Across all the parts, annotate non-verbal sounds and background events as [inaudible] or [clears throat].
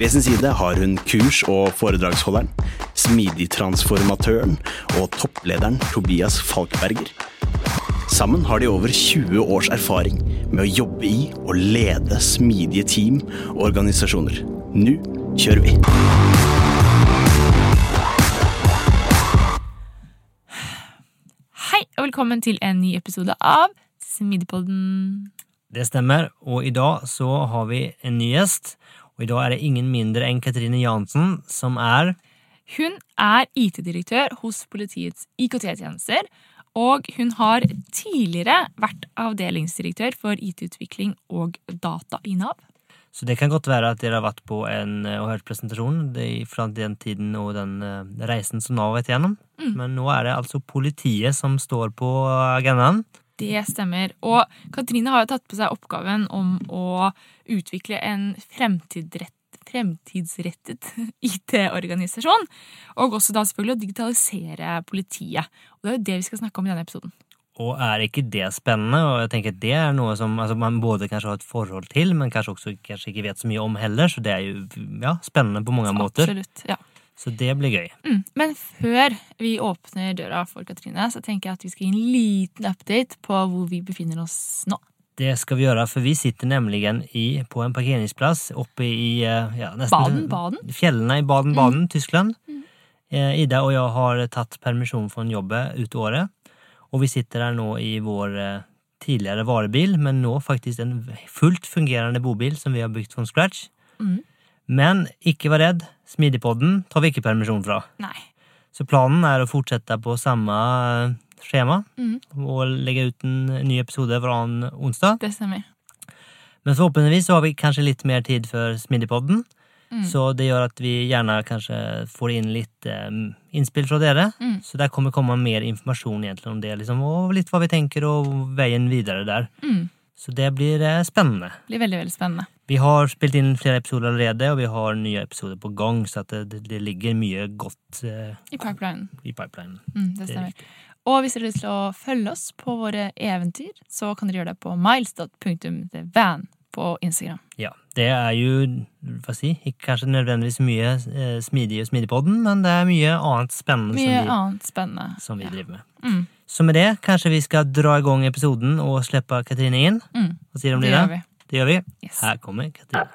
Ved sin side har hun kurs- og foredragsholderen, smidigtransformatøren og topplederen Tobias Falkberger. Sammen har de over 20 års erfaring med å jobbe i og lede smidige team og organisasjoner. Nå kjører vi! Hei, og velkommen til en ny episode av Smidigpodden. Det stemmer, og i dag så har vi en ny gjest. Og i dag er det ingen mindre enn Katrine Jansen, som er Hun er IT-direktør hos politiets IKT-tjenester, og hun har tidligere vært avdelingsdirektør for IT-utvikling og data i Nav. Så det kan godt være at dere har vært på en og hørt presentasjon fra den tiden og den eh, reisen som Nav har vært gjennom. Men nå er det altså politiet som står på agendaen. Det stemmer. Og Katrine har jo tatt på seg oppgaven om å utvikle en fremtidsrettet [laughs] IT-organisasjon. Og også da selvfølgelig å digitalisere politiet. Og det er jo det vi skal snakke om i denne episoden. Og er ikke det spennende? Og jeg tenker at det er noe som altså, man både kanskje har et forhold til, men kanskje også kanskje ikke vet så mye om heller. Så det er jo ja, spennende på mange måter. Absolutt, ja. Så det blir gøy. Mm. Men før vi åpner døra for Katrine, så tenker jeg at vi skal gi en liten update på hvor vi befinner oss nå. Det skal vi gjøre, for vi sitter nemlig i, på en parkeringsplass oppe i eh, ja, Baden-Baden? fjellene i Baden-Baden, Tyskland. Mm. Ida og jeg har tatt permisjon fra jobbet ut året, og vi sitter her nå i vår eh, tidligere varebil, men nå faktisk en fullt fungerende bobil som vi har bygd fra scratch. Mm. Men ikke vær redd, Smidigpodden tar vi ikke permisjon fra. Nei. Så planen er å fortsette på samme eh, skjema Mm. og legge ut en ny episode hver annen onsdag. Det stemmer. Men forhåpentligvis så har vi kanskje litt mer tid for Smidigpodden. Mm. Så det gjør at vi gjerne kanskje får inn litt um, innspill fra dere. Mm. Så der kommer komme mer informasjon egentlig om det, liksom, og litt hva vi tenker og veien videre der. Mm. Så det blir eh, spennende. Det blir veldig, veldig spennende. Vi har spilt inn flere episoder allerede, og vi har nye episoder på gang, så det, det, ligger mye godt eh, I pipelinen. i pipelinen. Mm, det Det er stemmer. Og hvis dere har lyst til å følge oss på våre eventyr, så kan dere gjøre det på miles.van på Instagram. Ja, det er jo, hva si, ikke kanskje nødvendigvis mye eh, smidig og den, men det er mye annet spennende Mye som vi, annet spennende. som vi Ja. driver med. Mm. Så med det, kanskje vi skal dra i gang episoden og slippe Katrine inn? Mm. Hva sier du om Det det? gjør vi. Det gjør vi. Yes. Her kommer Katrine.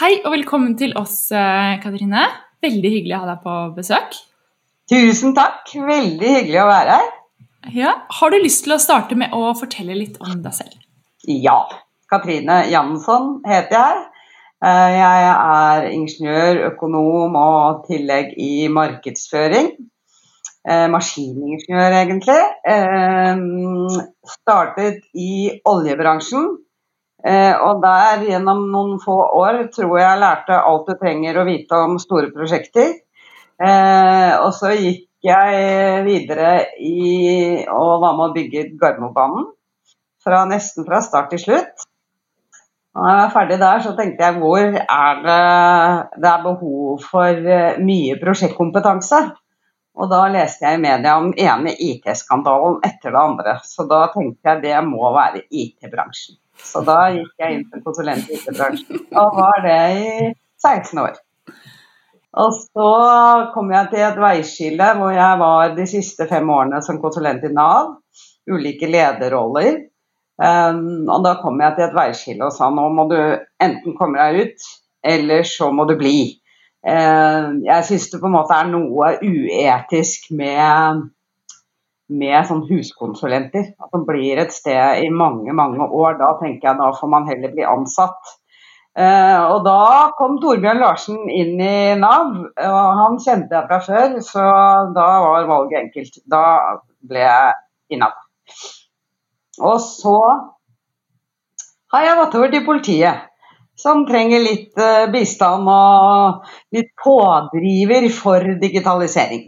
Hei og velkommen til oss, eh, Katrine. Veldig hyggelig å ha deg på besøk. Tusen takk. Veldig hyggelig å være her. Ja. Har du lyst til å starte med å fortelle litt om deg selv? Ja. Katrine Jansson heter jeg. Eh, Jeg er ingeniør, økonom og tillegg i markedsføring. Eh, Maskiningeniør, egentlig. Eh, Startet i oljebransjen. Og der gjennom noen få år tror jeg lærte alt du trenger å vite om store prosjekter. Og så gikk jeg videre i og var med å bygge Gardermobanen. Fra, nesten fra start til slutt. Når jeg var ferdig der, så tenkte jeg hvor er det det er behov for eh, mye prosjektkompetanse. Og da leste jeg i media om ene IT-skandalen etter det andre. Så da tenkte jeg det må være IT-bransjen. Så da gikk jeg inn til konsulent i IT-bransjen, og var det i 16 år. Og så kom jeg til et veiskille hvor jeg var de siste fem årene som konsulent i Nav. Ulike lederroller. Um, og da kom jeg til et veiskille og sa nå må du enten komme deg ut, eller så må du bli. Uh, jeg syns det på en måte er noe uetisk med med sånn huskonsulenter. At de blir et sted i mange, mange år. Da tenker jeg da får man heller bli ansatt. Uh, og da kom Torbjørn Larsen inn i Nav, og han kjente jeg fra før, så da var valget enkelt. Da ble jeg i Nav. Og så har jeg gått over til politiet, som trenger litt uh, bistand og litt pådriver for digitalisering.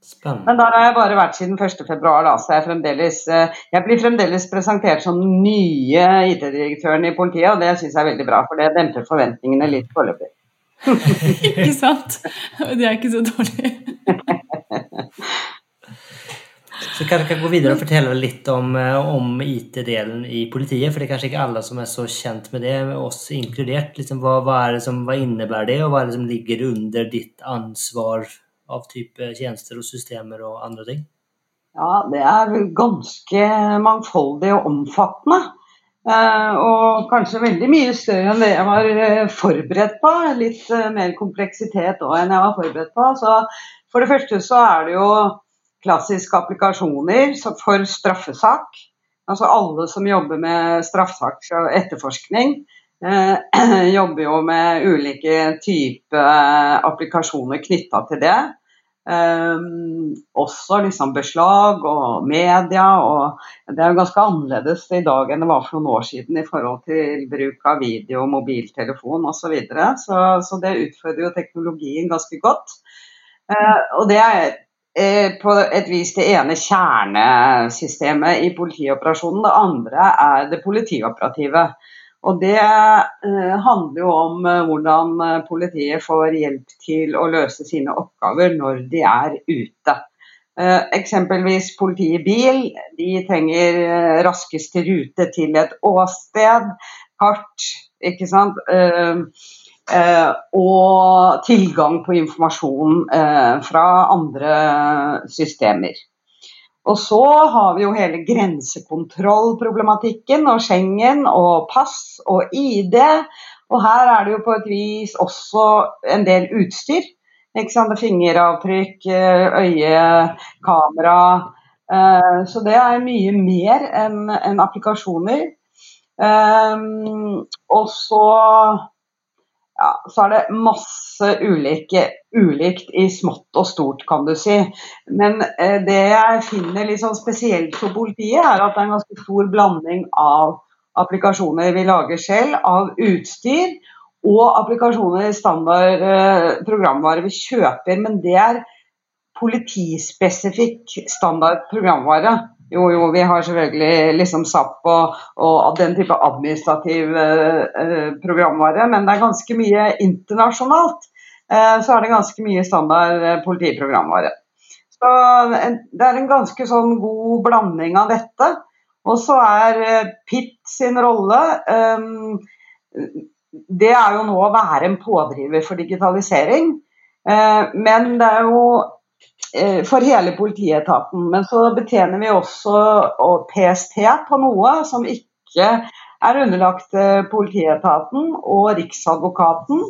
Spennende. Men der har jeg bare vært siden 1.2, da, så jeg, fremdeles, eh, jeg blir fremdeles presentert som den nye IT-direktøren i politiet, og det syns jeg er veldig bra, for det demper forventningene litt foreløpig. [laughs] ikke sant? Det er ikke så dårlig. [laughs] så kanskje kan gå videre og fortelle litt om, eh, om IT-delen i politiet, for det er kanskje ikke alle som er så kjent med det, oss inkludert. Liksom, hva, hva, som, hva innebærer det, og hva er det som ligger under ditt ansvar? av type tjenester og systemer og andre ting? Ja, det er ganske mangfoldig og omfattende. Eh, og kanskje veldig mye større enn det jeg var eh, forberedt på. Litt mer kompleksitet òg enn jeg var forberedt på. Så for det første så er det jo klassiske applikasjoner for straffesak. Altså alle som jobber med straffesak og etterforskning, [clears throat] jobber jo med ulike typer applikasjoner knytta til det. Eh, også liksom beslag og media. og Det er jo ganske annerledes i dag enn det var for noen år siden i forhold til bruk av video, mobiltelefon osv. Så, videre. så Så det utfordrer jo teknologien ganske godt. Eh, og det er på et vis det ene kjernesystemet i politioperasjonen. Det andre er det politioperative. Og Det eh, handler jo om eh, hvordan eh, politiet får hjelp til å løse sine oppgaver når de er ute. Eh, eksempelvis politiet i bil. De trenger eh, raskeste rute til et åsted, kart, ikke sant. Eh, og tilgang på informasjon fra andre systemer. Og så har vi jo hele grensekontrollproblematikken og Schengen og pass og ID. Og her er det jo på et vis også en del utstyr. Ikke sant? Fingeravtrykk, øye, kamera. Eh, så det er mye mer enn applikasjoner. Eh, og så ja, så er det masse ulike, ulikt i smått og stort, kan du si. Men eh, det jeg finner litt sånn spesielt for politiet, er at det er en ganske stor blanding av applikasjoner vi lager selv, av utstyr, og applikasjoner, standard eh, programvare vi kjøper. Men det er politispesifikk standard programvare. Jo, jo, vi har selvfølgelig liksom SAP og, og den type administrativ eh, programvare, men det er ganske mye internasjonalt. Eh, så er det ganske mye standard eh, politiprogramvare. Så en, det er en ganske sånn god blanding av dette. Og så er eh, PIT sin rolle eh, Det er jo nå å være en pådriver for digitalisering. Eh, men det er jo Eh, for hele politietaten. Men så betjener vi også PST på noe som ikke er underlagt eh, politietaten og Riksadvokaten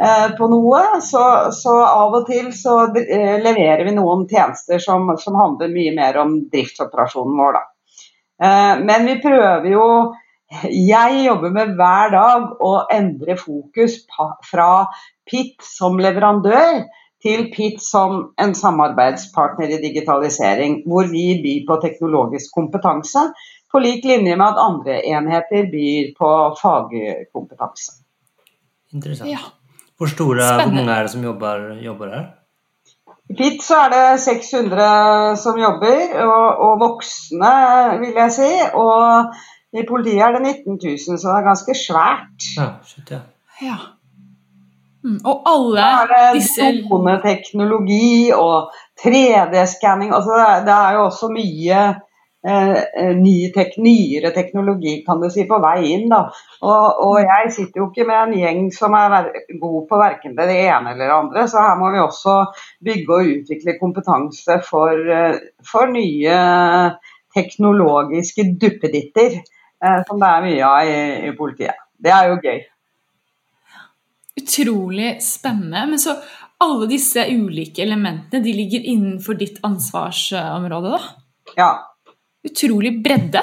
eh, på noe. Så, så, av og til så leverer vi noen tjenester som, som handler mye mer om driftsoperasjonen vår, da. Men vi prøver jo Jeg jobber med hver dag å endre fokus fra PIT som leverandør til PIT som en samarbeidspartner i digitalisering, hvor vi byr på teknologisk kompetanse, på lik linje med at andre enheter byr på fagkompetanse. Interessant. Ja. Hvor store hvor mange er det som jobber, jobber her? I PIT så er det 600 som jobber, og, og voksne, vil jeg si. Og i politiet er det 19 000, så det er ganske svært. Ja, shit, ja. ja. Mm, og alle er disse Droneteknologi og 3D-skanning altså det, det, er jo også mye eh, eh, ny tek nyere teknologi kan du si, på vei inn. Da. Og, og, jeg sitter jo ikke med en gjeng som er god på verken det ene eller det andre, så her må vi også bygge og utvikle kompetanse for, eh, for nye teknologiske duppeditter, eh, som det er mye av i, i politiet. Det er jo gøy. Utrolig spennende. Men så alle disse ulike elementene de ligger innenfor ditt ansvarsområde, da? Ja. Utrolig bredde.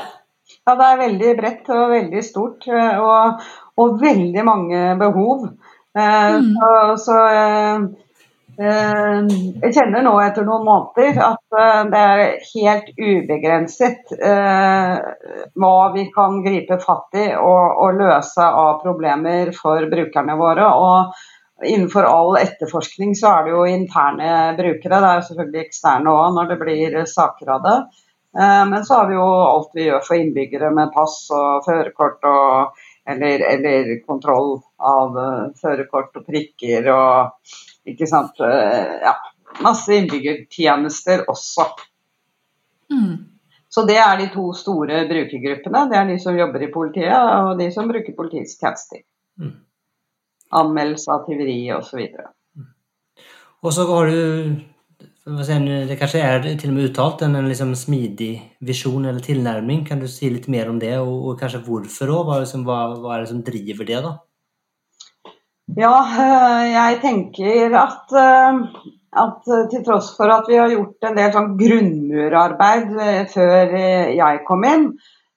Ja, det er veldig bredt og veldig stort. Og, og veldig mange behov. Eh, mm. Så, så eh, Eh, jeg kjenner nå etter noen måneder at eh, det er helt ubegrenset eh, hva vi kan gripe fatt i og, og løse av problemer for brukerne våre. Og innenfor all etterforskning så er det jo interne brukere. Det er jo selvfølgelig eksterne òg når det blir saker av det. Men så har vi jo alt vi gjør for innbyggere med pass og førerkort og eller, eller kontroll av førerkort og prikker og ikke sant. Eh, ja, masse innbyggertjenester også. Mm. Så det er de to store brukergruppene. Det er de som jobber i politiet, og de som bruker politiets tjenester. Mm. Anmeldelse av tyveri osv. Mm. Og så har du det kanskje er til og med uttalt en, en liksom smidig visjon eller tilnærming. Kan du si litt mer om det, og, og kanskje hvorfor òg? Hva, liksom, hva, hva, er det som driver det, da? Ja, eh, jeg tenker at, eh, at, til tross for at vi har gjort en del sånn grunnmurarbeid eh, før jeg kom inn,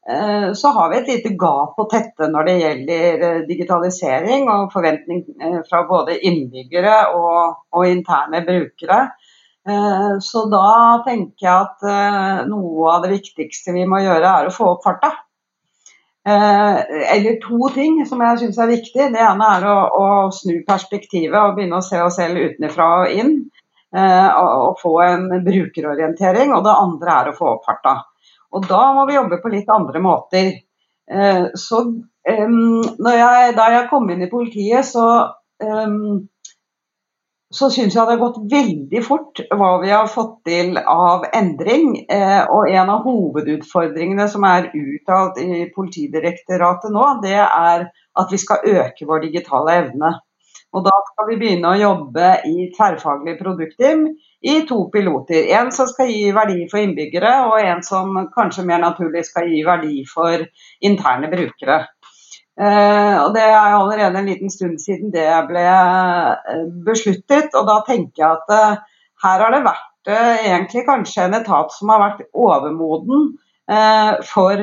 så har vi et lite gap å tette når det gjelder digitalisering og forventning fra både innbyggere og, og interne brukere. Så da tenker jeg at noe av det viktigste vi må gjøre, er å få opp farta. Eh, eller to ting som jeg syns er viktig. Det ene er å, å, snu perspektivet og begynne å se oss selv utenfra og inn. Eh, og, og, få en brukerorientering. Og det andre er å få opp farta. Og da må vi jobbe på litt andre måter. Eh, så jeg, da jeg kom inn i politiet, så så syns jeg det har gått veldig fort hva vi har fått til av endring. Eh, og en av hovedutfordringene som er uttalt i Politidirektoratet nå, det er at vi skal øke vår digitale evne. Og da skal vi begynne å jobbe i tverrfaglig produktteam i to piloter. En som skal gi verdi for innbyggere, og en som kanskje mer naturlig skal gi verdi for interne brukere. Uh, og Det er allerede en liten stund siden det ble uh, besluttet. og Da tenker jeg at uh, her har det vært egentlig kanskje en etat som har vært overmoden for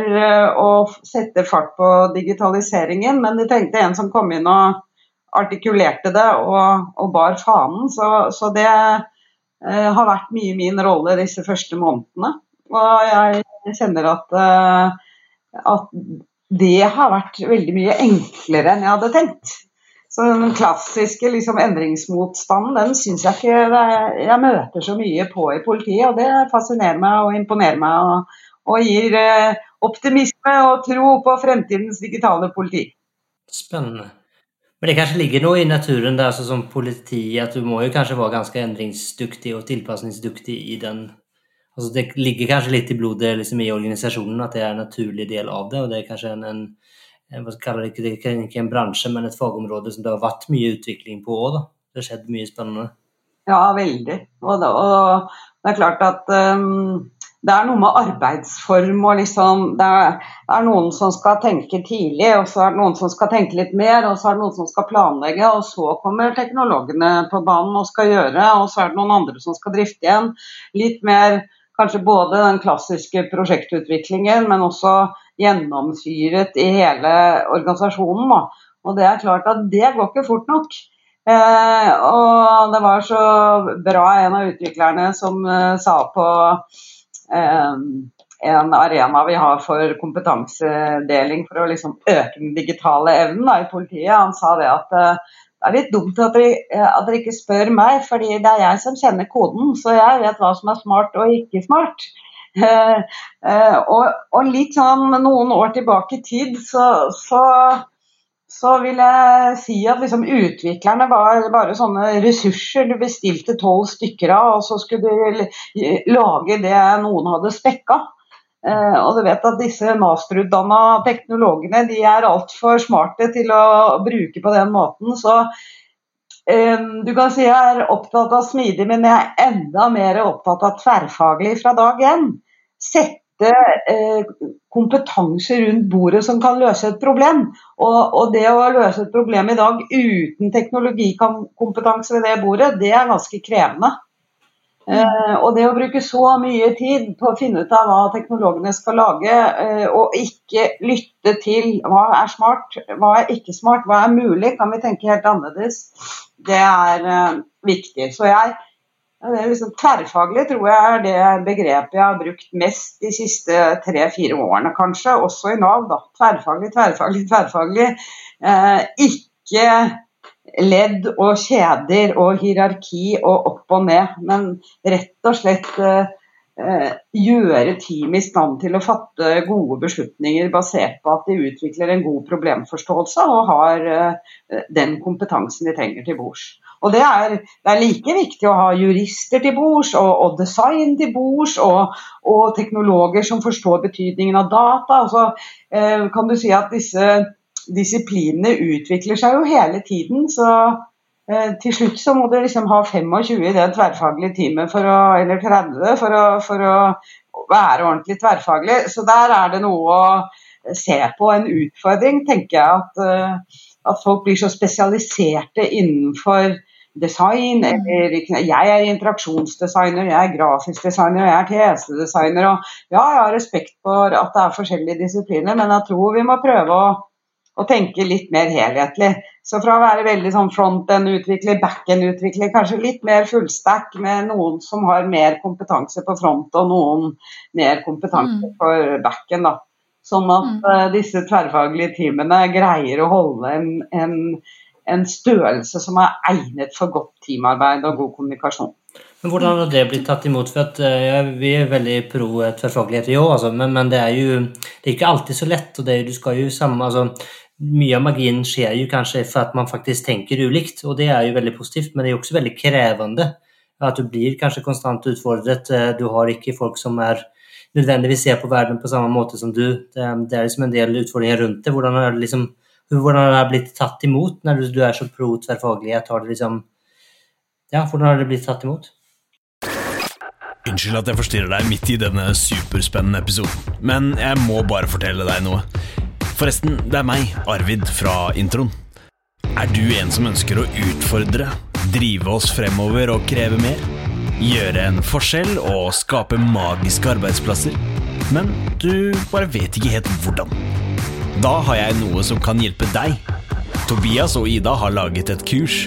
å sette fart på digitaliseringen. Men de tenkte en som kom inn og artikulerte det og, og bar fanen. Så, så det har vært mye min rolle disse første månedene. Og jeg kjenner at, at det har vært veldig mye enklere enn jeg hadde tenkt. Så den klassiske liksom, endringsmotstanden den syns jeg ikke jeg møter så mye på i politiet. Og det fascinerer meg og imponerer meg og, og gir eh, optimisme og tro på fremtidens digitale politi. Spennende. Men det kanskje ligger noe i naturen der, altså som politi, at du må jo kanskje være ganske endringsdyktig og tilpasningsdyktig i den Altså det ligger kanskje litt i blodet liksom, i organisasjonen at det er en naturlig del av det. og Det er kanskje en, en hva skal det, det er ikke en bransje, men et fagområde som det har vært mye utvikling på òg. Det har skjedd mye spennende. Ja, veldig. Og det, og det er klart at um, det er noe med arbeidsform og liksom det er, det er, noen som skal tenke tidlig, og så er det noen som skal tenke litt mer, og så er det noen som skal planlegge, og så kommer teknologene på banen og skal gjøre, og så er det noen andre som skal drifte igjen. Litt mer kanskje både den klassiske prosjektutviklingen, men også gjennomsyret i hele organisasjonen. Da. Og det er klart at det går ikke fort nok. Eh, og det var så bra en av utviklerne som eh, sa på eh, en arena vi har for kompetansedeling for å liksom øke den digitale evnen da, i politiet. Han sa det at eh, det er litt dumt eh, at dere, ikke spør meg, fordi det er jeg som kjenner koden. Så jeg vet hva som er smart og ikke smart. Uh, [laughs] og, og, litt sånn noen år tilbake i tid, så, så, så vil jeg si at liksom utviklerne var bare sånne ressurser du bestilte tolv stykker av, og så skulle du lage det noen hadde spekka. Eh, og du vet at disse masterutdanna teknologene de er altfor smarte til å bruke på den måten. Så eh, du kan si jeg er opptatt av smidig, men jeg er enda mer opptatt av tverrfaglig fra dag én. Sette eh, kompetanse rundt bordet som kan løse et problem. Og, og, det å løse et problem i dag uten teknologikompetanse ved det bordet, det er ganske krevende. Eh, og det å bruke så mye tid på å finne ut av hva teknologene skal lage, eh, og ikke lytte til hva er smart, hva er ikke smart, hva er mulig, kan vi tenke helt annerledes, det er eh, viktig. Så jeg Liksom, tverrfaglig tror jeg er det begrepet jeg har brukt mest de siste tre-fire årene, kanskje. Også i Nav. da. Tverrfaglig, tverrfaglig, tverrfaglig. Ikke ledd og kjeder og hierarki og opp og ned, men rett og slett eh, eh, gjøre team i stand til å fatte gode beslutninger basert på at de utvikler en god problemforståelse og har eh, den kompetansen de trenger til bords. Og det er, det er, like viktig å ha jurister til bords, og, og, design til bords, og, og, teknologer som forstår betydningen av data. Altså, eh, kan du si at disse disiplinene utvikler seg jo hele tiden. Så eh, til slutt så må du liksom ha 25 i det tverrfaglige teamet, å, eller 30, for å, for å være ordentlig tverrfaglig. Så der er det noe å se på. En utfordring, tenker jeg, at, eh, at folk blir så spesialiserte innenfor design, eller jeg er interaksjonsdesigner, jeg er grafisk designer, jeg er tjenestedesigner. og Ja, jeg har respekt for at det er forskjellige disipliner, men jeg tror vi må prøve å, å tenke litt mer helhetlig. Så fra å være veldig sånn front-end-utvikler, back-end-utvikler, kanskje litt mer fullstack med noen som har mer kompetanse på front og noen mer kompetanse mm. for back-end. Sånn at mm. uh, disse tverrfaglige teamene greier å holde en, en en størrelse som er egnet for godt teamarbeid og god kommunikasjon. Men Hvordan har det blitt tatt imot? For at, ja, Vi er veldig pro tverrfaglighet, jo, altså, men, men, det er jo det er ikke alltid så lett. og det, du skal jo samme, altså, Mye av magien skjer jo kanskje for at man faktisk tenker ulikt, og det er jo veldig positivt, men det er jo også veldig krevende. At du blir kanskje konstant utfordret. Du har ikke folk som er nødvendigvis ser på verden på samme måte som du. Det, er liksom en del utfordringer rundt det. Hvordan er det liksom hvordan har det blitt tatt imot når du er så pro tverrfaglighet? Har det liksom Ja, hvordan har det blitt tatt imot? Unnskyld at jeg forstyrrer deg midt i denne superspennende episoden, men jeg må bare fortelle deg noe. Forresten, det er meg, Arvid, fra introen. Er du en som ønsker å utfordre, drive oss fremover og kreve mer? Gjøre en forskjell og skape magiske arbeidsplasser? Men du bare vet ikke helt hvordan. Da har jeg noe som kan hjelpe deg. Tobias og Ida har laget et kurs.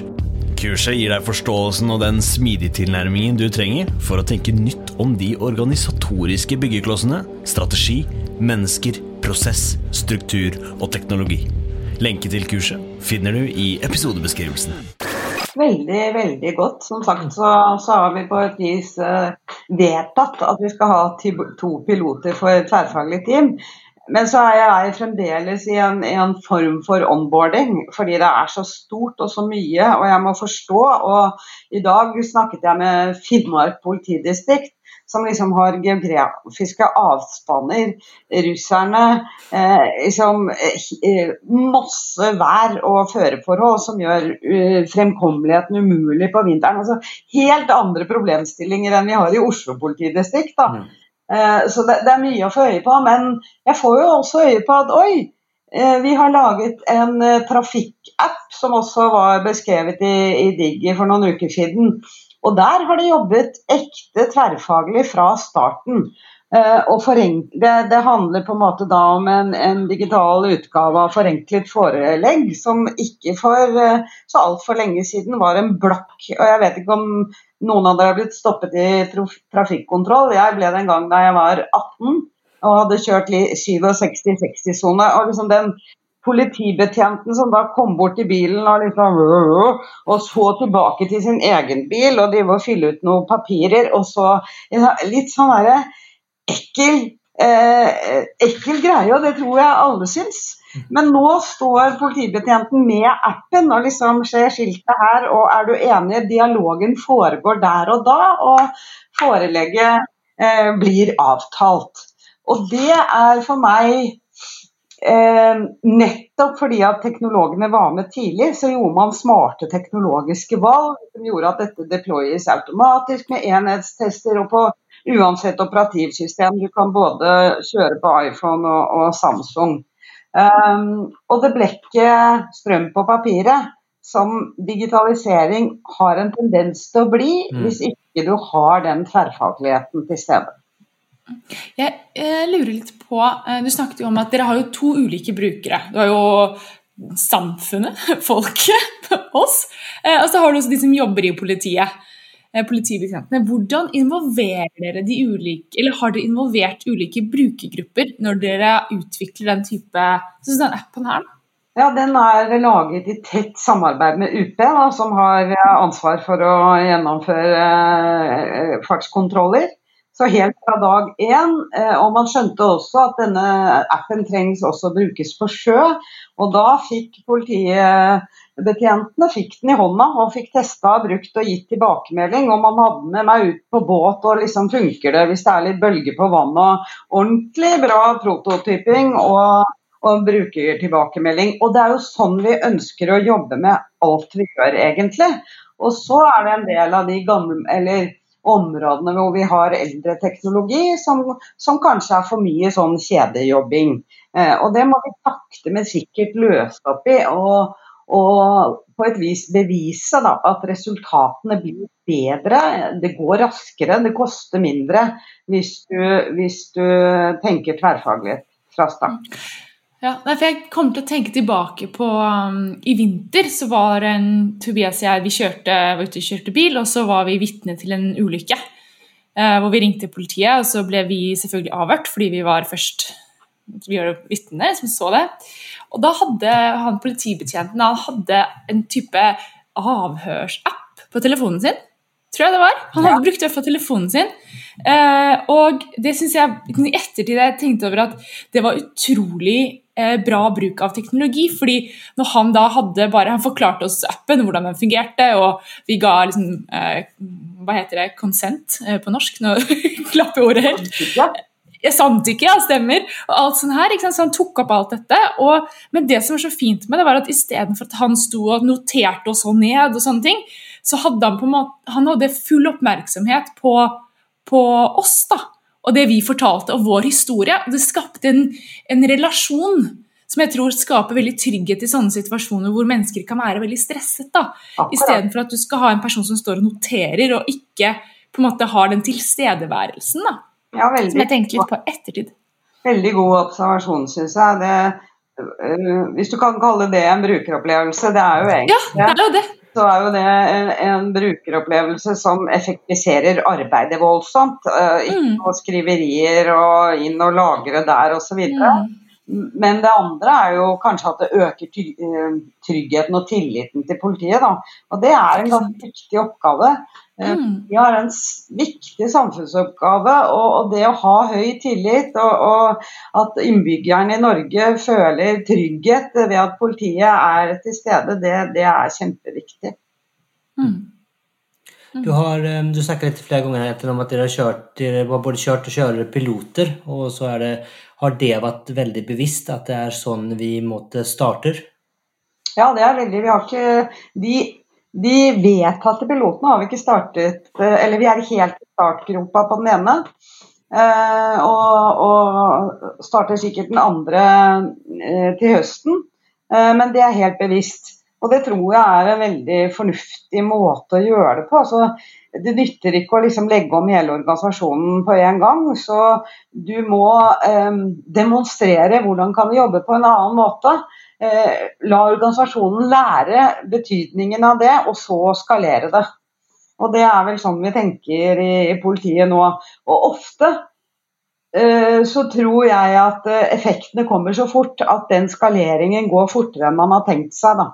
Kurset gir deg forståelsen og den smidige tilnærmingen du trenger for å tenke nytt om de organisatoriske byggeklossene, strategi, mennesker, prosess, struktur og teknologi. Lenke til kurset finner du i episodebeskrivelsen. Veldig, veldig godt. Som sagt så, så har vi på et vis uh, vedtatt at vi skal ha to piloter for et tverrfaglig team. Men så er jeg fremdeles i en, i en, form for onboarding, fordi det er så stort og så mye, og jeg må forstå. Og i dag snakket jeg med Finnmark politidistrikt, som liksom har geografiske avspanner. Russerne eh, liksom eh, masse vær og føreforhold som gjør fremkommeligheten umulig på vinteren. Altså helt andre problemstillinger enn vi har i Oslo politidistrikt. da. Mm. Eh, så det, det, er mye å få øye på. Men jeg får jo også øye på at oi, eh, vi har laget en eh, trafikkapp som også var beskrevet i, i Digi for noen uker siden. Og der har de jobbet ekte tverrfaglig fra starten. Det, det, handler på en måte da om en, en, digital utgave av forenklet forelegg, som ikke for så altfor lenge siden var en blokk. Og jeg vet ikke om noen av dere har blitt stoppet i trafikkontroll. Jeg ble det en gang da jeg var 18 og hadde kjørt 67-60-sone. og liksom den politibetjenten som da kom bort til bilen og, liksom, og så tilbake til sin egen bil og drive og fylle ut noen papirer, og så Litt sånn derre ekkel, eh, ekkel greie, og det tror jeg alle syns. Men nå står politibetjenten med appen og liksom ser skiltet her, og er du enig? Dialogen foregår der og da, og forelegget eh, blir avtalt. Og det er for meg eh, nettopp fordi at teknologene var med tidlig, så gjorde man smarte teknologiske valg som gjorde at dette deployes automatisk med enhetstester. og på uansett operativsystem. Du kan både kjøre på iPhone og, og Samsung. Eh, og det ble ikke strøm på papiret, som digitalisering har en tendens til å bli, mm. hvis ikke du har den tverrfagligheten til stede. Jeg, jeg lurer litt på, eh, Du snakket jo om at dere har jo to ulike brukere. Du har jo samfunnet, [laughs] folket, oss. Eh, og så har du også de som jobber i politiet. Eh, politibetjentene. Hvordan involverer dere de ulike, eller har dere involvert ulike brukergrupper når dere utvikler den type sånn den appen her? Ja, Den er laget i tett samarbeid med UP, da, som har ansvar for å gjennomføre eh, fartskontroller. Så helt fra dag én. Eh, og man skjønte også at denne appen trengs også brukes på sjø. Og da fikk politibetjentene fikk den i hånda og fikk testa, brukt og gitt tilbakemelding. Og man hadde med meg ut på båt og liksom funker det hvis det er litt bølger på vannet. Og ordentlig bra prototyping og, og brukertilbakemelding. Og det er jo sånn vi ønsker å jobbe med alt vi gjør, egentlig. Og så er det en del av de gamle eller områdene hvor vi har eldre teknologi, som, som kanskje er for mye sånn kjedejobbing. Eh, og det må vi sakte, men sikkert løse opp i. Og, og på et vis bevise da, at resultatene blir bedre. Det går raskere, det koster mindre hvis du, hvis du tenker tverrfaglighet fra start. Ja, for Jeg kommer til å tenke tilbake på um, I vinter så var en Tobias og jeg vi kjørte, var ute og kjørte bil, og så var vi vitne til en ulykke. Uh, hvor vi ringte politiet, og så ble vi selvfølgelig avhørt fordi vi var først vi var vitner som så det. Og da hadde han politibetjenten han hadde en type avhørsapp på telefonen sin. Tror jeg det var. Han hadde brukt det for telefonen sin. Eh, og det syns jeg i ettertid jeg tenkte over at det var utrolig Eh, bra bruk av teknologi. fordi når han da hadde bare, han forklarte oss appen, hvordan den fungerte, og vi ga liksom eh, Hva heter det? Consent eh, på norsk? Nå [laughs] klapper ordet helt. Samtykke, ja, stemmer. Og alt sånn her, Så han tok opp alt dette. Og, men det som var så fint med det, var at istedenfor at han sto og noterte oss så ned, og sånne ting, så hadde han på en måte, han hadde full oppmerksomhet på, på oss. da, og det vi fortalte og vår historie. Det skapte en, en relasjon som jeg tror skaper veldig trygghet i sånne situasjoner hvor mennesker kan være veldig stresset. da, Istedenfor at du skal ha en person som står og noterer, og ikke på en måte har den tilstedeværelsen. da, ja, veldig, Som jeg tenkte litt på ettertid. Veldig god observasjon, syns jeg. Det, øh, hvis du kan kalle det en brukeropplevelse. Det er jo egentlig ja, det. Er jo det så er jo det en, en brukeropplevelse som effektiviserer arbeidet voldsomt. Uh, ikke mm. noe skriverier og inn og lagre der osv. Mm. Men det andre er jo kanskje at det øker eh, tryggheten og tilliten til politiet. Da. Og det er en ganske viktig oppgave. Eh, mm. Vi har en viktig samfunnsoppgave, og, det å ha høy tillit og, og, at innbyggerne i Norge føler trygghet ved at politiet er til stede, det, det er kjempeviktig. Mm. mm. Du har eh, du snakket litt flere ganger om at dere har, kjørt, dere har både kjørt og kjører piloter. og så er det har det vært veldig bevisst at det er sånn vi måtte starter? Ja, det er veldig. Vi har ikke De, de vedtatte pilotene har vi ikke startet eh, Eller vi er helt i startgropa på den ene. Eh, og, og starter sikkert den andre eh, til høsten. Men det er helt bevisst. Og det tror jeg er en veldig fornuftig måte å gjøre det på. Altså, det nytter ikke å liksom legge om hele organisasjonen på en gang. Så du må eh, demonstrere hvordan kan vi jobbe på en annen måte. Eh, la organisasjonen lære betydningen av det, og så skalere det. Og Det er vel sånn vi tenker i, i politiet nå. Og ofte eh, så tror jeg at eh, effektene kommer så fort at den skaleringen går fortere enn man har tenkt seg. da.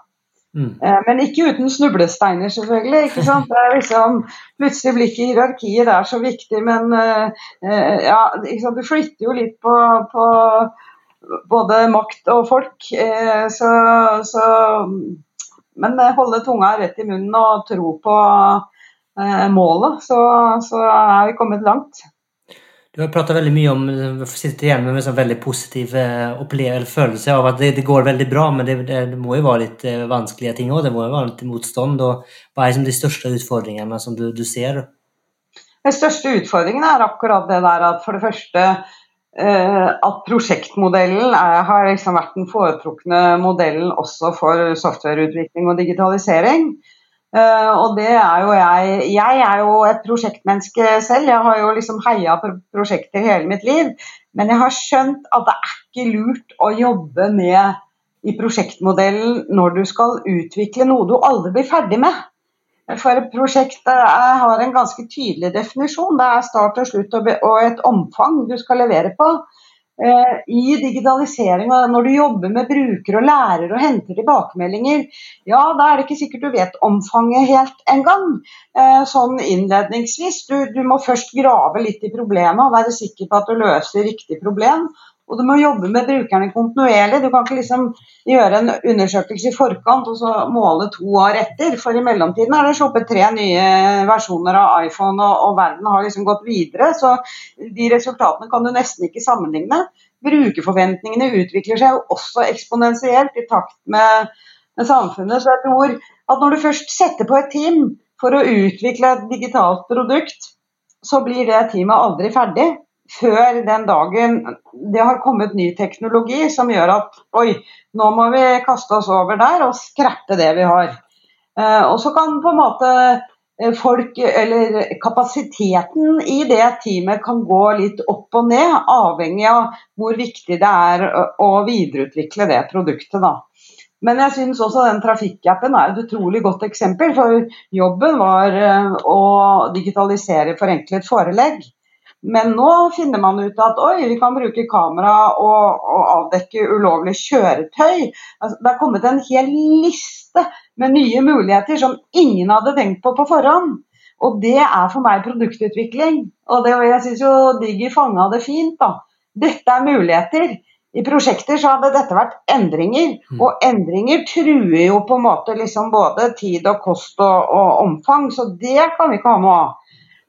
Mm. Eh, men ikke uten snublesteiner, selvfølgelig. ikke sant? Det er liksom, plutselig blir ikke hierarkiet der så viktig, men uh, ja, du flytter jo litt på, på både makt og folk. Uh, så, så, Men holde tunga rett i munnen og tro på uh, målet, så, så er vi kommet langt. Du har prata veldig mye om sitter igjen med en sånn veldig positiv eh, følelse av at det, det, går veldig bra, men det, det, det må jo være litt eh, vanskelige ting òg. Det må jo være litt motstand. og Hva er de største utfordringene som du, du ser? Den største utfordringen er akkurat det der at for det første eh, at prosjektmodellen er, har liksom vært den foretrukne modellen også for softwareutvikling og digitalisering. Uh, og det er jo jeg Jeg er jo et prosjektmenneske selv. Jeg har jo liksom heia på prosjekter hele mitt liv. Men jeg har skjønt at det er ikke lurt å jobbe med i prosjektmodellen når du skal utvikle noe du aldri blir ferdig med. For prosjektet prosjekt har en ganske tydelig definisjon. Det er start og slutt og et omfang du skal levere på. Eh, I digitaliseringa, når du jobber med brukere og lærer og henter tilbakemeldinger, ja, da er det ikke sikkert du vet omfanget helt engang. Eh, sånn innledningsvis. Du, du må først grave litt i problemet og være sikker på at du løser riktig problem. Og du må jobbe med brukerne kontinuerlig. Du kan ikke liksom gjøre en undersøkelse i forkant og så måle to år etter. For i mellomtiden er det sluppet tre nye versjoner av iPhone, og, og, verden har liksom gått videre. Så de resultatene kan du nesten ikke sammenligne. Brukerforventningene utvikler seg jo også eksponentielt i takt med, med samfunnet. Så jeg tror at når du først setter på et team for å utvikle et digitalt produkt, så blir det teamet aldri ferdig før den dagen det har kommet ny teknologi som gjør at oi, nå må vi kaste oss over der og skrappe det vi har. Eh, og så kan på en måte eh, folk, eller kapasiteten i det teamet kan gå litt opp og ned, avhengig av hvor viktig det er å videreutvikle det produktet. da. Men jeg syns også den trafikkappen er et utrolig godt eksempel. For jobben var eh, å digitalisere forenklet forelegg. Men nå finner man ut at oi, vi kan bruke kamera og, og avdekke ulovlig kjøretøy. Altså, det er kommet en hel liste med nye muligheter som ingen hadde tenkt på på forhånd. Og det er for meg produktutvikling. Og det, jeg syns jo Digi fanga det fint. da. Dette er muligheter. I prosjekter så hadde dette vært endringer, mm. og endringer truer jo på en måte liksom både tid og kost og, og omfang, så det kan vi ikke ha noe av.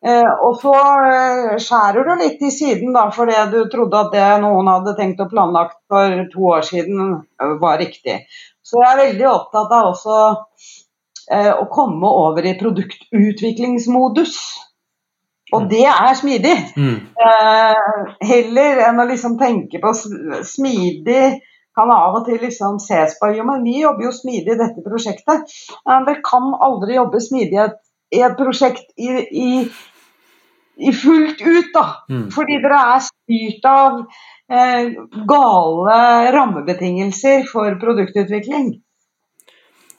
Eh, og så eh, skjærer du litt i siden da, fordi du trodde at det noen hadde tenkt og planlagt for to år siden eh, var riktig. Så jeg er veldig opptatt av også eh, å komme over i produktutviklingsmodus. Og mm. det er smidig. Mm. Eh, heller enn å liksom tenke på smidig kan av og til liksom ses på jo, men vi jobber jo smidig i dette prosjektet. Men det kan aldri jobbe smidig i et prosjekt i, i fullt ut, da. Mm. Fordi dere er styrt av eh, gale rammebetingelser for produktutvikling.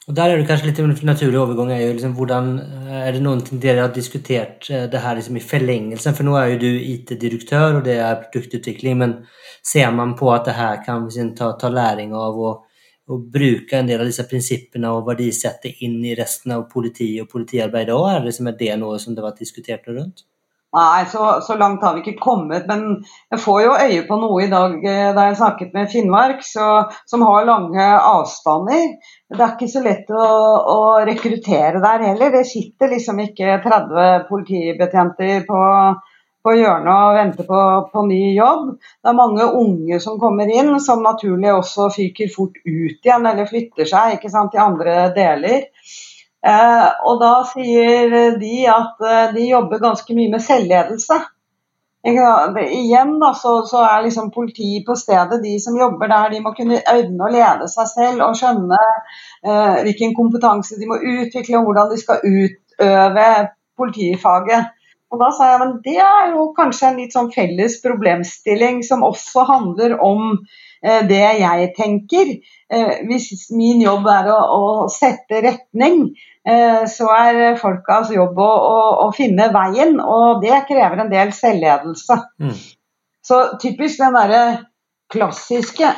Og Der er det kanskje litt en naturlig overgang. er jo liksom hvordan, er det noe dere har diskutert eh, det her liksom i forlengelsen? For nå er jo du IT-direktør, og det er produktutvikling. Men ser man på at det her kan liksom ta, ta læring av å, og, bruke en del av disse prinsippene og verdisette inn i resten av politi og politiarbeid òg? Er det, liksom, er det noe som det har vært diskutert rundt? Nei, så, så, langt har vi ikke kommet. Men jeg får jo øye på noe i dag eh, da jeg snakket med Finnmark, så, som har lange avstander. Det er ikke så lett å, å, rekruttere der heller. Det sitter liksom ikke 30 politibetjenter på, på hjørnet og venter på, på, ny jobb. Det er mange unge som kommer inn, som naturlig også fyker fort ut igjen eller flytter seg ikke sant, til andre deler. Eh, og da sier de at eh, de jobber ganske mye med selvledelse. Igjen da, så, så, er liksom politiet på stedet, de som jobber der, de må kunne øyne å lede seg selv og skjønne eh, hvilken kompetanse de må utvikle, og hvordan de skal utøve politifaget. Og da sa jeg men det er jo kanskje en litt sånn felles problemstilling som også handler om eh, det jeg tenker. Eh, hvis min jobb er å, å sette retning, så er folkas jobb å, å, å, finne veien, og det krever en del selvledelse. Mm. Så typisk den derre klassiske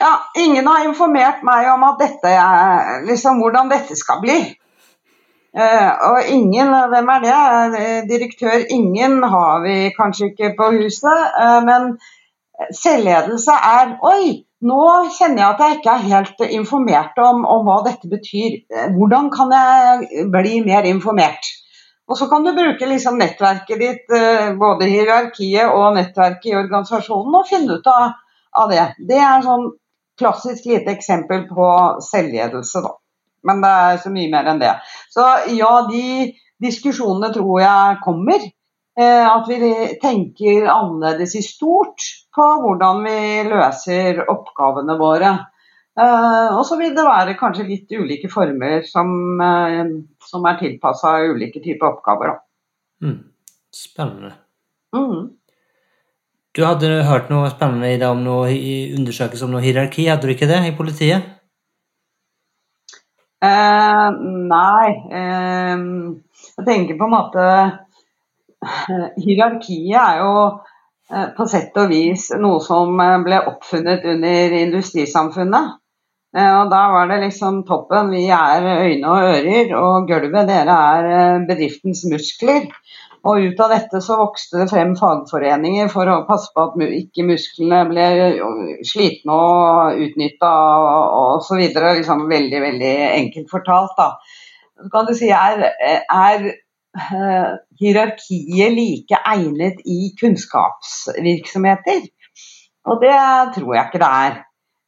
Ja, ingen har informert meg om at dette er liksom hvordan dette skal bli. Uh, og ingen, hvem er det? Direktør ingen har vi kanskje ikke på huset. Uh, men selvledelse er Oi, nå kjenner jeg at jeg ikke er helt informert om, om, hva dette betyr. Hvordan kan jeg bli mer informert? Og så kan du bruke liksom nettverket ditt, eh, både hierarkiet og nettverket i organisasjonen, og finne ut av, av det. Det er sånn klassisk lite eksempel på selvledelse, da. Men det er så mye mer enn det. Så ja, de diskusjonene tror jeg kommer. At vi tenker annerledes i stort på hvordan vi løser oppgavene våre. Og så vil det være kanskje litt ulike former som, som er tilpassa ulike typer oppgaver. Mm. Spennende. Mm. Du hadde hørt noe spennende i dag om noe undersøkelse om noe hierarki, hadde du ikke det, i politiet? Eh, nei. Eh, jeg tenker på en måte Hierarkiet er jo eh, på sett og vis noe som eh, ble oppfunnet under industrisamfunnet. Eh, og Da var det liksom toppen. Vi er øyne og ører, og gulvet dere er eh, bedriftens muskler. Og ut av dette så vokste det frem fagforeninger for å passe på at ikke musklene ble slitne og utnytta osv. Liksom veldig, veldig enkelt fortalt, da. Så kan du si er, er hierarkiet like egnet i kunnskapsvirksomheter? Og det tror jeg ikke det er.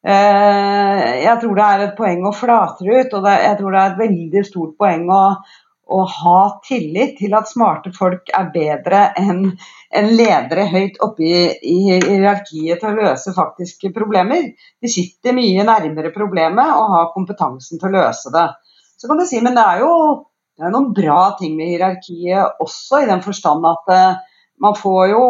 Uh, jeg tror det er et poeng å flate ut, og jeg tror det er et veldig stort poeng å å ha tillit til at smarte folk er bedre enn en ledere høyt oppe i, i hierarkiet til å løse faktiske problemer. De sitter mye nærmere problemet og har kompetansen til å løse det. Så kan du si, Men det er jo det er noen bra ting med hierarkiet også, i den forstand at uh, man får jo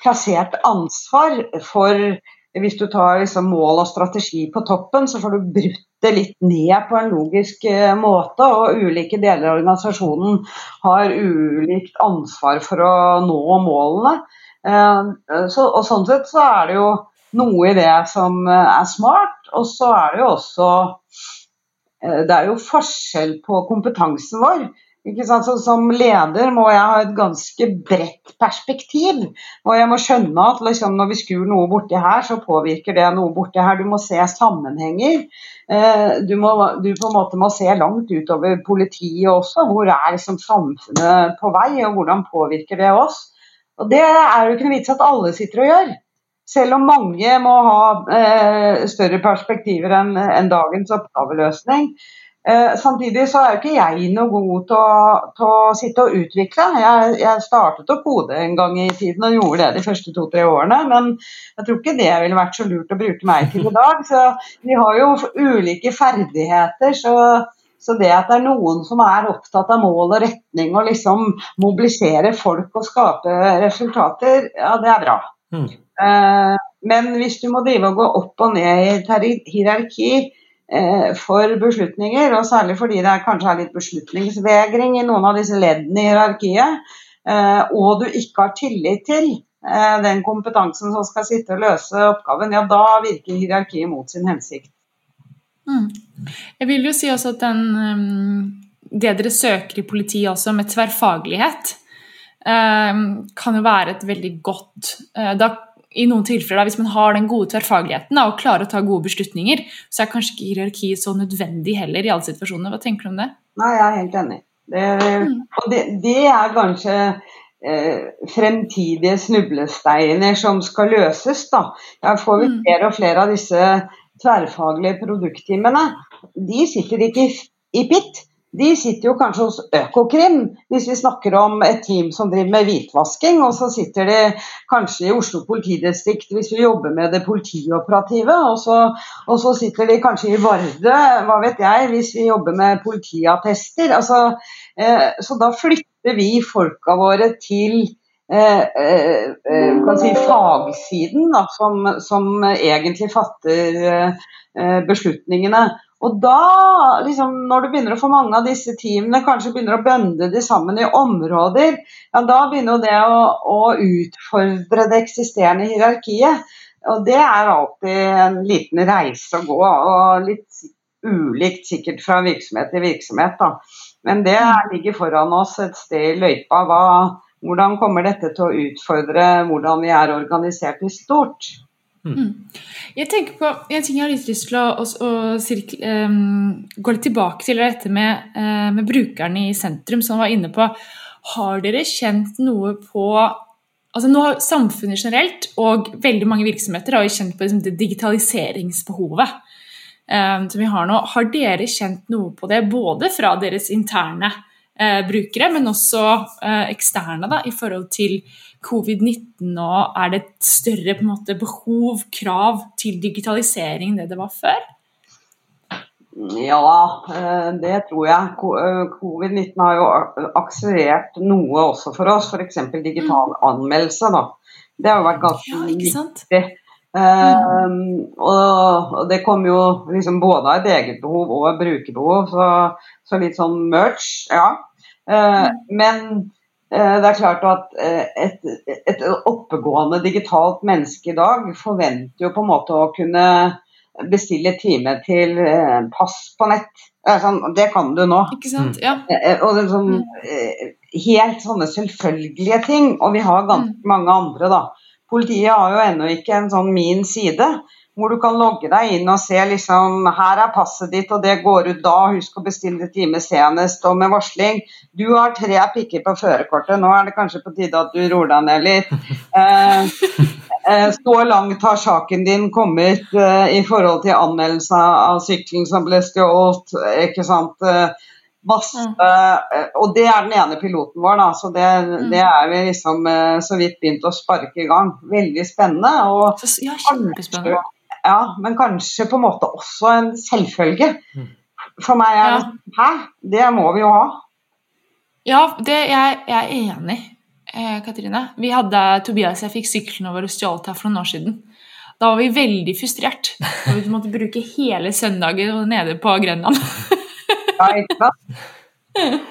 plassert ansvar for hvis du tar liksom mål og strategi på toppen, så får du brutt det litt ned på en logisk eh, måte. Og ulike deler av organisasjonen har ulikt ansvar for å nå målene. Eh, så, og sånn sett så er det jo noe i det som eh, er smart, og så er det jo også Det er jo forskjell på kompetansen vår. Så som leder må jeg ha et ganske bredt perspektiv. Og jeg må skjønne at liksom, når vi skrur noe borti her, så påvirker det noe borti her. Du må se sammenhenger. Eh, du, må, du på en måte må se langt utover politiet også. Hvor er liksom samfunnet på vei, og hvordan påvirker det oss? Og Det er jo ikke noe vits at alle sitter og gjør. Selv om mange må ha eh, større perspektiver enn en dagens oppgaveløsning. Eh, samtidig så er jo ikke jeg noe god til å, til å sitte og utvikle. Jeg, jeg, startet å kode en gang i tiden og gjorde det de første to-tre årene, men jeg tror ikke det ville vært så lurt å bruke meg til i dag. Så vi har jo ulike ferdigheter. så så det at det er noen som er opptatt av mål og retning og liksom mobilisere folk og skape resultater, ja det er bra. Mm. Eh, men hvis du må drive og gå opp og ned i et hierarki, Eh, for beslutninger, og særlig fordi det er kanskje er litt beslutningsvegring i noen av disse leddene i hierarkiet, eh, og du ikke har tillit til eh, den kompetansen som skal sitte og løse oppgaven, ja da virker hierarkiet mot sin hensikt. Mm. Jeg vil jo si også at den, det dere søker i politiet også, med tverrfaglighet, kan jo være et veldig godt Da i noen tilfeller, da, hvis man har den gode tverrfagligheten da, og klarer å ta gode beslutninger, så er kanskje ikke hierarki så nødvendig heller i alle situasjoner. Hva tenker du om det? Nei, jeg er helt enig. Det, mm. Og det, det, er kanskje eh, fremtidige snublesteiner som skal løses. da. Jeg får vi mm. flere og flere av disse tverrfaglige produkttimene. De sitter ikke i, i PIT de sitter jo kanskje hos Økokrim, hvis vi snakker om et team som driver med hvitvasking. Og så sitter de kanskje i Oslo politidistrikt hvis vi jobber med det politioperative. Og så, og så sitter de kanskje i Vardø, hva vet jeg, hvis vi jobber med politiattester. Altså, eh, så da flytter vi folka våre til Eh, eh, eh si, fagsiden da, som, som, egentlig fatter eh, beslutningene. Og da, liksom, når du begynner å få mange av disse teamene kanskje begynner å bønde de sammen i områder, ja, da begynner det å, å, utfordre det eksisterende hierarkiet. Og det er alltid en liten reise å gå, og litt ulikt sikkert fra virksomhet til virksomhet. Da. Men det ligger foran oss et sted i løypa. Hva, hvordan kommer dette til å utfordre hvordan vi er organisert i stort? Mm. mm. Jeg tenker på En ting jeg har litt lyst til å, å, å sirkle, um, gå litt tilbake til, dette med, uh, med brukerne i sentrum, som var inne på. Har dere kjent noe på altså nå har Samfunnet generelt og veldig mange virksomheter har jo kjent på liksom, det digitaliseringsbehovet um, som vi har nå. Har dere kjent noe på det, både fra deres interne eh, brukere, men også eh, eksterne da, i forhold til covid-19 og er det et større måte, behov, krav til digitalisering enn det det var før? Ja, eh, det tror jeg. Eh, Covid-19 har jo akselerert noe også for oss, f.eks. digital mm. anmeldelse. Da. Det har jo vært ganske ja, viktig. Um, og, det kom jo liksom både av et eget behov og et brukerbehov, så, så litt sånn merch, ja. Mm. Men uh, det er klart at uh, et, et oppegående digitalt menneske i dag forventer jo på en måte å kunne bestille time til eh, pass på nett. Sånn, det kan du nå. Ikke sant? Ja. Eh, og det er sånn, mm. Helt sånne selvfølgelige ting. Og vi har ganske mm. mange andre, da. Politiet har jo ennå ikke en sånn min side hvor du kan logge deg inn og se liksom Her er passet ditt, og det går ut da. Husk å bestille time senest. Og med varsling. Du har tre pikker på førerkortet. Nå er det kanskje på tide at du roer deg ned litt. [laughs] Eh, eh, så langt har saken din kommet eh, i forhold til anmeldelse av sykling som ble stjålet. Ikke sant. Masse, eh, og det er den ene piloten vår, da, så det, mm. det er vi liksom så vidt begynt å sparke i gang. Veldig spennende. Og ja, kjempespennende ja, men kanskje på en måte også en selvfølge. Mm. For meg er det ja. Hæ? Det må vi jo ha. Ja, det, jeg, jeg, er enig, eh, Katrine. Vi hadde Tobias jeg fikk syklene våre stjålet her for noen år siden. Da var vi veldig frustrert. Og vi måtte bruke hele søndagen nede på Grønland. [laughs] ja, ikke sant?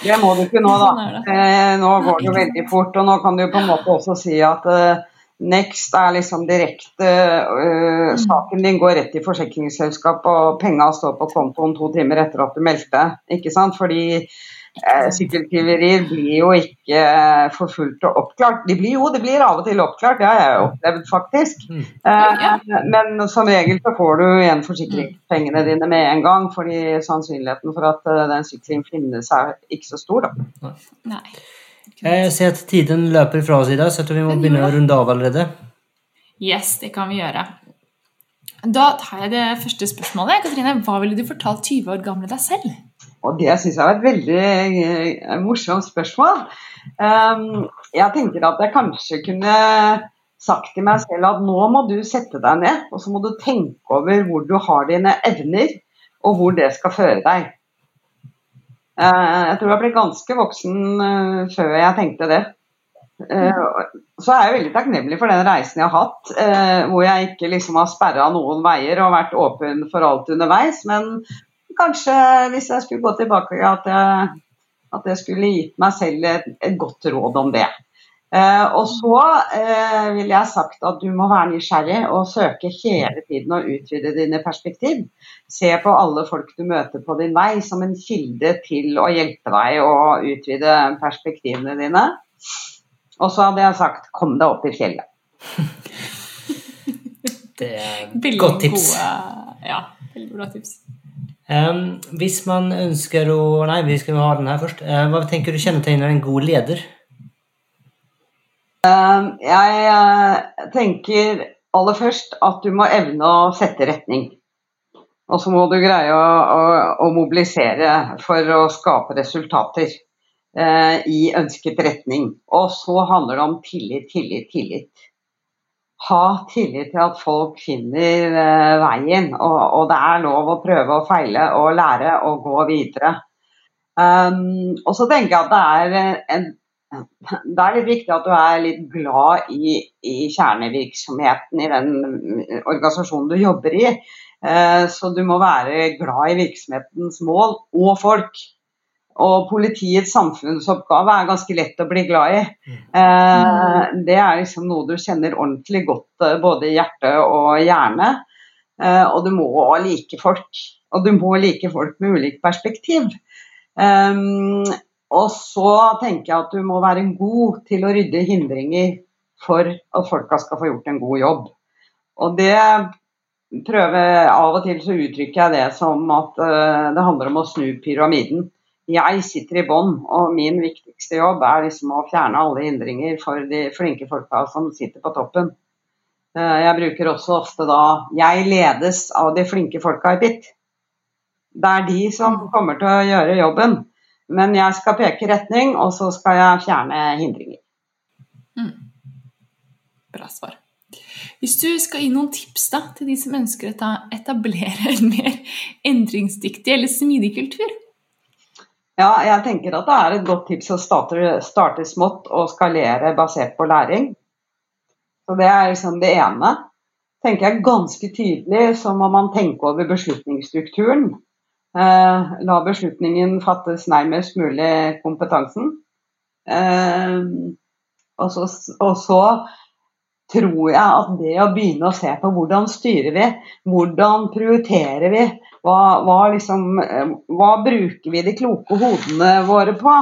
Det må du ikke nå, da. Sånn eh, nå går det jo veldig fort. Og nå kan du på en måte også si at eh, Next er liksom direkte øh, Saken din går rett i forsikringsselskap, og penga står på kontoen to timer etter at du meldte. Ikke sant? Fordi øh, sykkeltyverier blir jo ikke forfulgt og oppklart. De blir jo, de blir av og til oppklart, det har jeg opplevd faktisk. Mm. Uh, men som regel så får du igjen forsikringspengene dine med en gang, fordi sannsynligheten for at uh, den sykkelen finnes er ikke så stor, da. Nei. Jeg ser at tiden løper fra oss i dag, så vi må begynne å runde av allerede. Yes, det kan vi gjøre. Da tar jeg det første spørsmålet. Katrine, Hva ville du fortalt 20 år gamle deg selv? Og Det syns jeg var et veldig uh, morsomt spørsmål. Um, jeg tenker at jeg kanskje kunne sagt til meg selv at nå må du sette deg ned, og så må du tenke over hvor du har dine evner, og hvor det skal føre deg. Eh, jeg tror jeg ble ganske voksen eh, før jeg tenkte det. Eh, så er jeg veldig takknemlig for den reisen jeg har hatt, hvor jeg ikke liksom har sperra noen veier og vært åpen for alt underveis. Men kanskje hvis jeg skulle gå tilbake, at jeg, at jeg skulle gitt meg selv et, et godt råd om det. Eh, og så eh, vil jeg sagt at du må være nysgjerrig og søke hele tiden og utvide dine perspektiv. Se på alle folk du møter på din vei som en kilde til å hjelpe deg å utvide perspektivene dine. Og så hadde jeg sagt kom deg opp i fjellet. [laughs] Det er et godt tips. Gode, ja, veldig bra tips. Um, hvis man ønsker å Nei, vi skal ha den her først. Uh, hva tenker du kjennetegner en god leder? Ehm, jeg eh, tenker aller først at du må evne å sette retning. Og så må du greie å, å, å, mobilisere for å skape resultater eh, i ønsket retning. Og så handler det om tillit, tillit, tillit. Ha tillit til at folk finner eh, veien, og, og, det er lov å prøve og feile og lære og gå videre. Um, og så tenker jeg at det er en [laughs] da er det viktig at du er litt glad i, i kjernevirksomheten i den organisasjonen du jobber i. Eh, så du må være glad i virksomhetens mål og folk. Og politiets samfunnsoppgave er ganske lett å bli glad i. Eh, det er liksom noe du kjenner ordentlig godt eh, både i hjerte og hjerne. Og du må like folk. Og du må like folk med ulikt perspektiv. Og så tenker jeg at du må være god til å rydde hindringer for at folka skal få gjort en god jobb. Og det prøver Av og til så uttrykker jeg det som at uh, det handler om å snu pyramiden. Jeg sitter i bånn, og min viktigste jobb er liksom å fjerne alle hindringer for de flinke folka som sitter på toppen. Uh, jeg bruker også ofte da 'jeg ledes av de flinke folka i BIT'. Det er de som kommer til å gjøre jobben. Men jeg skal peke retning, og så skal jeg fjerne hindringer. Bra svar. Hvis du skal gi noen tips da, til de som ønsker å etablere en mer endringsdyktig eller smidig kultur? Ja, jeg tenker at det er et godt tips å starte, starte smått og skalere basert på læring. Så Det er liksom det ene. tenker jeg Ganske tydelig så må man tenke over beslutningsstrukturen. Eh, la beslutningen fattes nærmest mulig kompetansen. Eh, og, så, og så tror jeg at det å begynne å se på hvordan styrer vi, hvordan prioriterer vi, hva, hva, liksom, eh, hva bruker vi de kloke hodene våre på,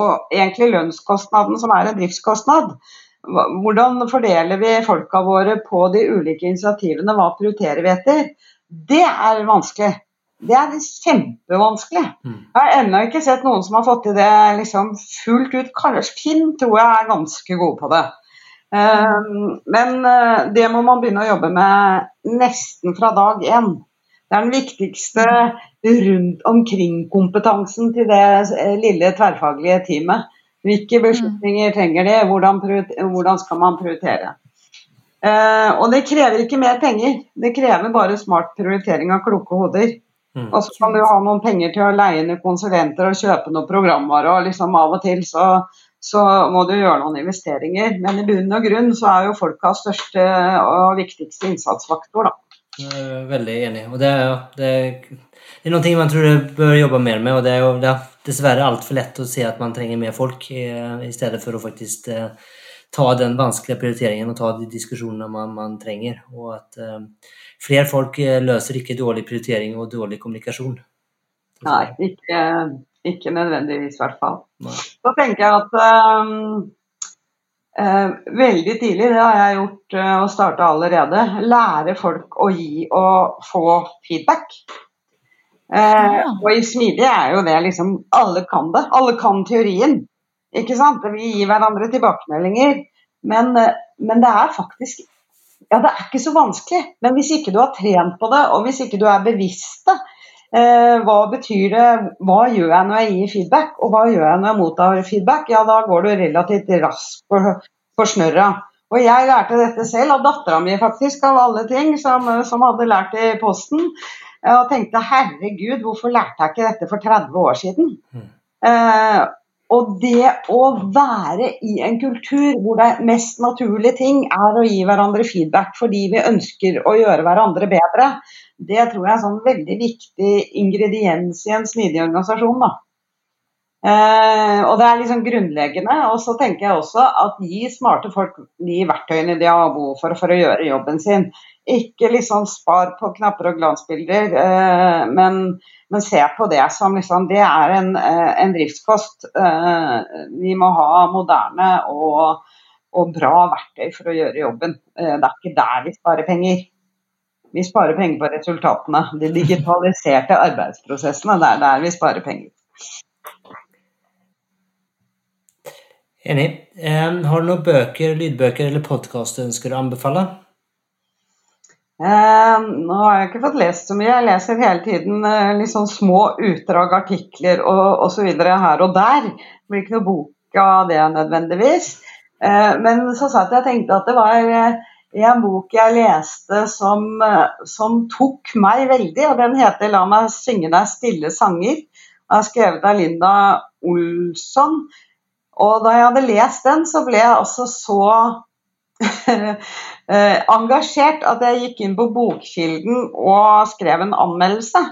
og egentlig lønnskostnaden som er en driftskostnad. Hvordan fordeler vi folka våre på de ulike initiativene, hva prioriterer vi etter? Det er vanskelig. Det er kjempevanskelig. Mm. Jeg har ennå ikke sett noen som har fått til det liksom fullt ut. Kanskje Finn tror jeg er ganske god på det. Um, men uh, det må man begynne å jobbe med nesten fra dag én. Det er den viktigste rundt omkring-kompetansen til det eh, lille tverrfaglige teamet. Hvilke beslutninger trenger de, hvordan, hvordan skal man prioritere. Uh, og det krever ikke mer penger, det krever bare smart prioritering av kloke hoder. Mm. Og så kan du ha noen penger til å leie inn konsulenter og kjøpe noen programvare, og liksom av og til så, så må du gjøre noen investeringer. Men i bunn og grunn så er jo folka største og viktigste innsatsfaktor, da. Veldig enig. Og det, er, det, det er noe man tror du bør jobbe mer med. og Det er jo det er dessverre altfor lett å se at man trenger mer folk, i stedet for å faktisk eh, ta den vanskelige prioriteringen og ta de diskusjonene man, man trenger. Og at eh, flere folk eh, løser ikke dårlig prioritering og dårlig kommunikasjon. Nei, ikke, ikke nødvendigvis, i hvert fall. Nei. Så tenker jeg at um, uh, veldig tidlig, det har jeg gjort uh, og starta allerede, lære folk å gi og få feedback. Uh, Ja. og i smidig er jo det liksom Alle kan det. Alle kan teorien. Ikke sant? Vi gir hverandre tilbakemeldinger. Men, men det er faktisk Ja, det er ikke så vanskelig. Men hvis ikke du har trent på det, og hvis ikke du er bevisst det, Eh, hva betyr det, hva gjør jeg når jeg gir feedback, og hva gjør jeg når jeg mottar feedback? Ja, da går du relativt raskt på, på snørra. Og jeg lærte dette selv av dattera mi, faktisk, av alle ting, som, som hadde lært det i posten. Og tenkte herregud, hvorfor lærte jeg ikke dette for 30 år siden? Mm. Eh, og det å være i en kultur hvor det mest naturlige ting er å gi hverandre feedback fordi vi ønsker å gjøre hverandre bedre, det tror jeg er en sånn veldig viktig ingrediens i en smidig organisasjon. Da. Uh, og det er liksom grunnleggende. Og så tenker jeg også at gi smarte folk de verktøyene de har behov for for å gjøre jobben sin. Ikke liksom spar på knapper og glansbilder, eh, men, men se på det som liksom Det er en, eh, en driftskost. Eh, vi må ha moderne og, og bra verktøy for å gjøre jobben. Eh, det er ikke der vi sparer penger. Vi sparer penger på resultatene. De digitaliserte arbeidsprosessene, det er der vi sparer penger. Enig. Eh, har du noen bøker, lydbøker eller podkast du ønsker å anbefale? Eh, nå har jeg ikke fått lest så mye. Jeg leser hele tiden eh, sånn små utdrag, artikler og osv. her og der. Det blir ikke noe bok av det nødvendigvis. Eh, men så satt jeg og tenkte at det var eh, en bok jeg leste som, eh, som tok meg veldig, og den heter 'La meg synge deg stille sanger'. Den er skrevet av Linda Olsson. Og da jeg hadde lest den, så ble jeg også så [laughs] engasjert at jeg gikk inn på Bokkilden og skrev en anmeldelse.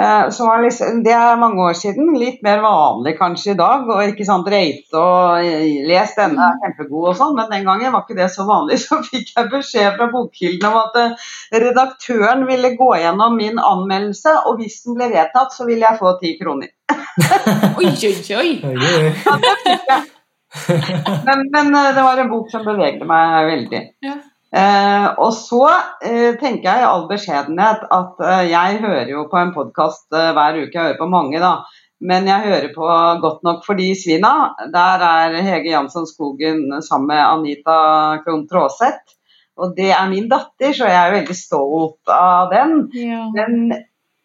Eh, som var liksom, det er mange år siden. Litt mer vanlig kanskje i dag. Og ikke sant, rate og eh, les denne er kjempegod og sånn, men den gangen var ikke det så vanlig. [laughs] Så fikk jeg beskjed fra Bokkilden om at eh, redaktøren ville gå gjennom min anmeldelse, og hvis den ble vedtatt, så ville jeg få ti kroner. [laughs] Oi, oi, oi! Oi, oi. [laughs] Men, men eh, det var en bok som bevegde meg veldig. Ja. Eh, og så eh, tenker jeg i all beskjedenhet at eh, jeg hører jo på en podkast hver uke. Jeg hører på mange, da. Men jeg hører på Godt nok for de svina. Der er Hege Jansson Skogen sammen med Anita Krohn Traaseth. Og det er min datter, så jeg er veldig stolt av den. Ja. Men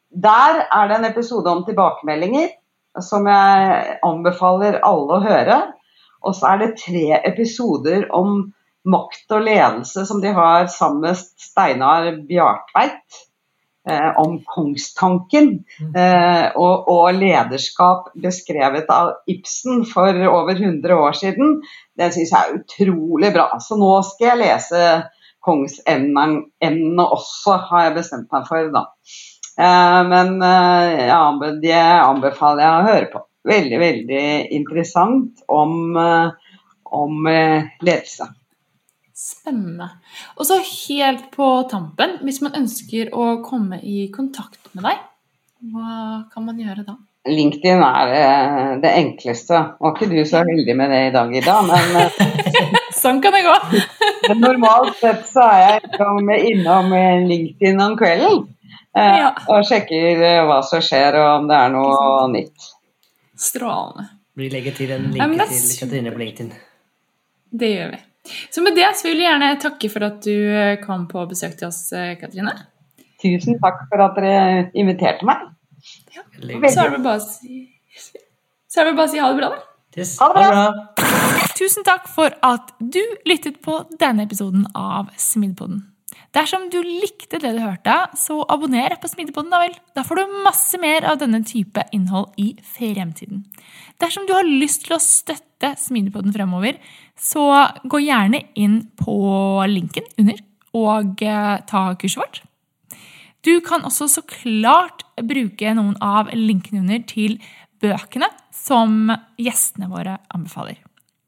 der er det en episode om tilbakemeldinger. som jeg anbefaler alle å høre. Og så er det tre episoder om makt og ledelse som de har sammen med Steinar Bjartveit. Eh, om kongstanken eh, og, og, lederskap beskrevet av Ibsen for over 100 år siden. Det syns jeg er utrolig bra. Så nå skal jeg lese kongsemnene også, har jeg bestemt meg for. da. Eh, men eh, ja, det anbefaler jeg å høre på. Veldig, veldig interessant om, eh, om ledelse. Spennende. Og så helt på tampen, hvis man ønsker å komme i kontakt med deg, hva kan man gjøre da? LinkedIn er det enkleste. Var ikke du så heldig med det i dag, Ida, men [laughs] Sånn kan det gå. [laughs] normalt sett så er jeg innom LinkedIn om kvelden. Eh, ja. Og sjekker eh, hva som skjer, og om det er noe nytt. Strålende. Vi legger til en link ja, til Katrine på LinkedIn. Det gjør vi. Så med det så vil jeg gjerne takke for at du eh, kom på besøk til oss, Katrine. Tusen takk for at dere inviterte meg. Ja. Så er det bare å si, så er det bare å si ha det bra, da. Yes. Ha det bra. Tusen takk for at du lyttet på denne episoden av Smidpodden. Dersom du likte det du hørte, så abonner på Smidepodden. Da vel. Da får du masse mer av denne type innhold i fremtiden. Dersom du har lyst til å støtte Smidepodden fremover, så gå gjerne inn på linken under og eh, ta kurset vårt. Du kan også så klart bruke noen av linkene under til bøkene som gjestene våre anbefaler.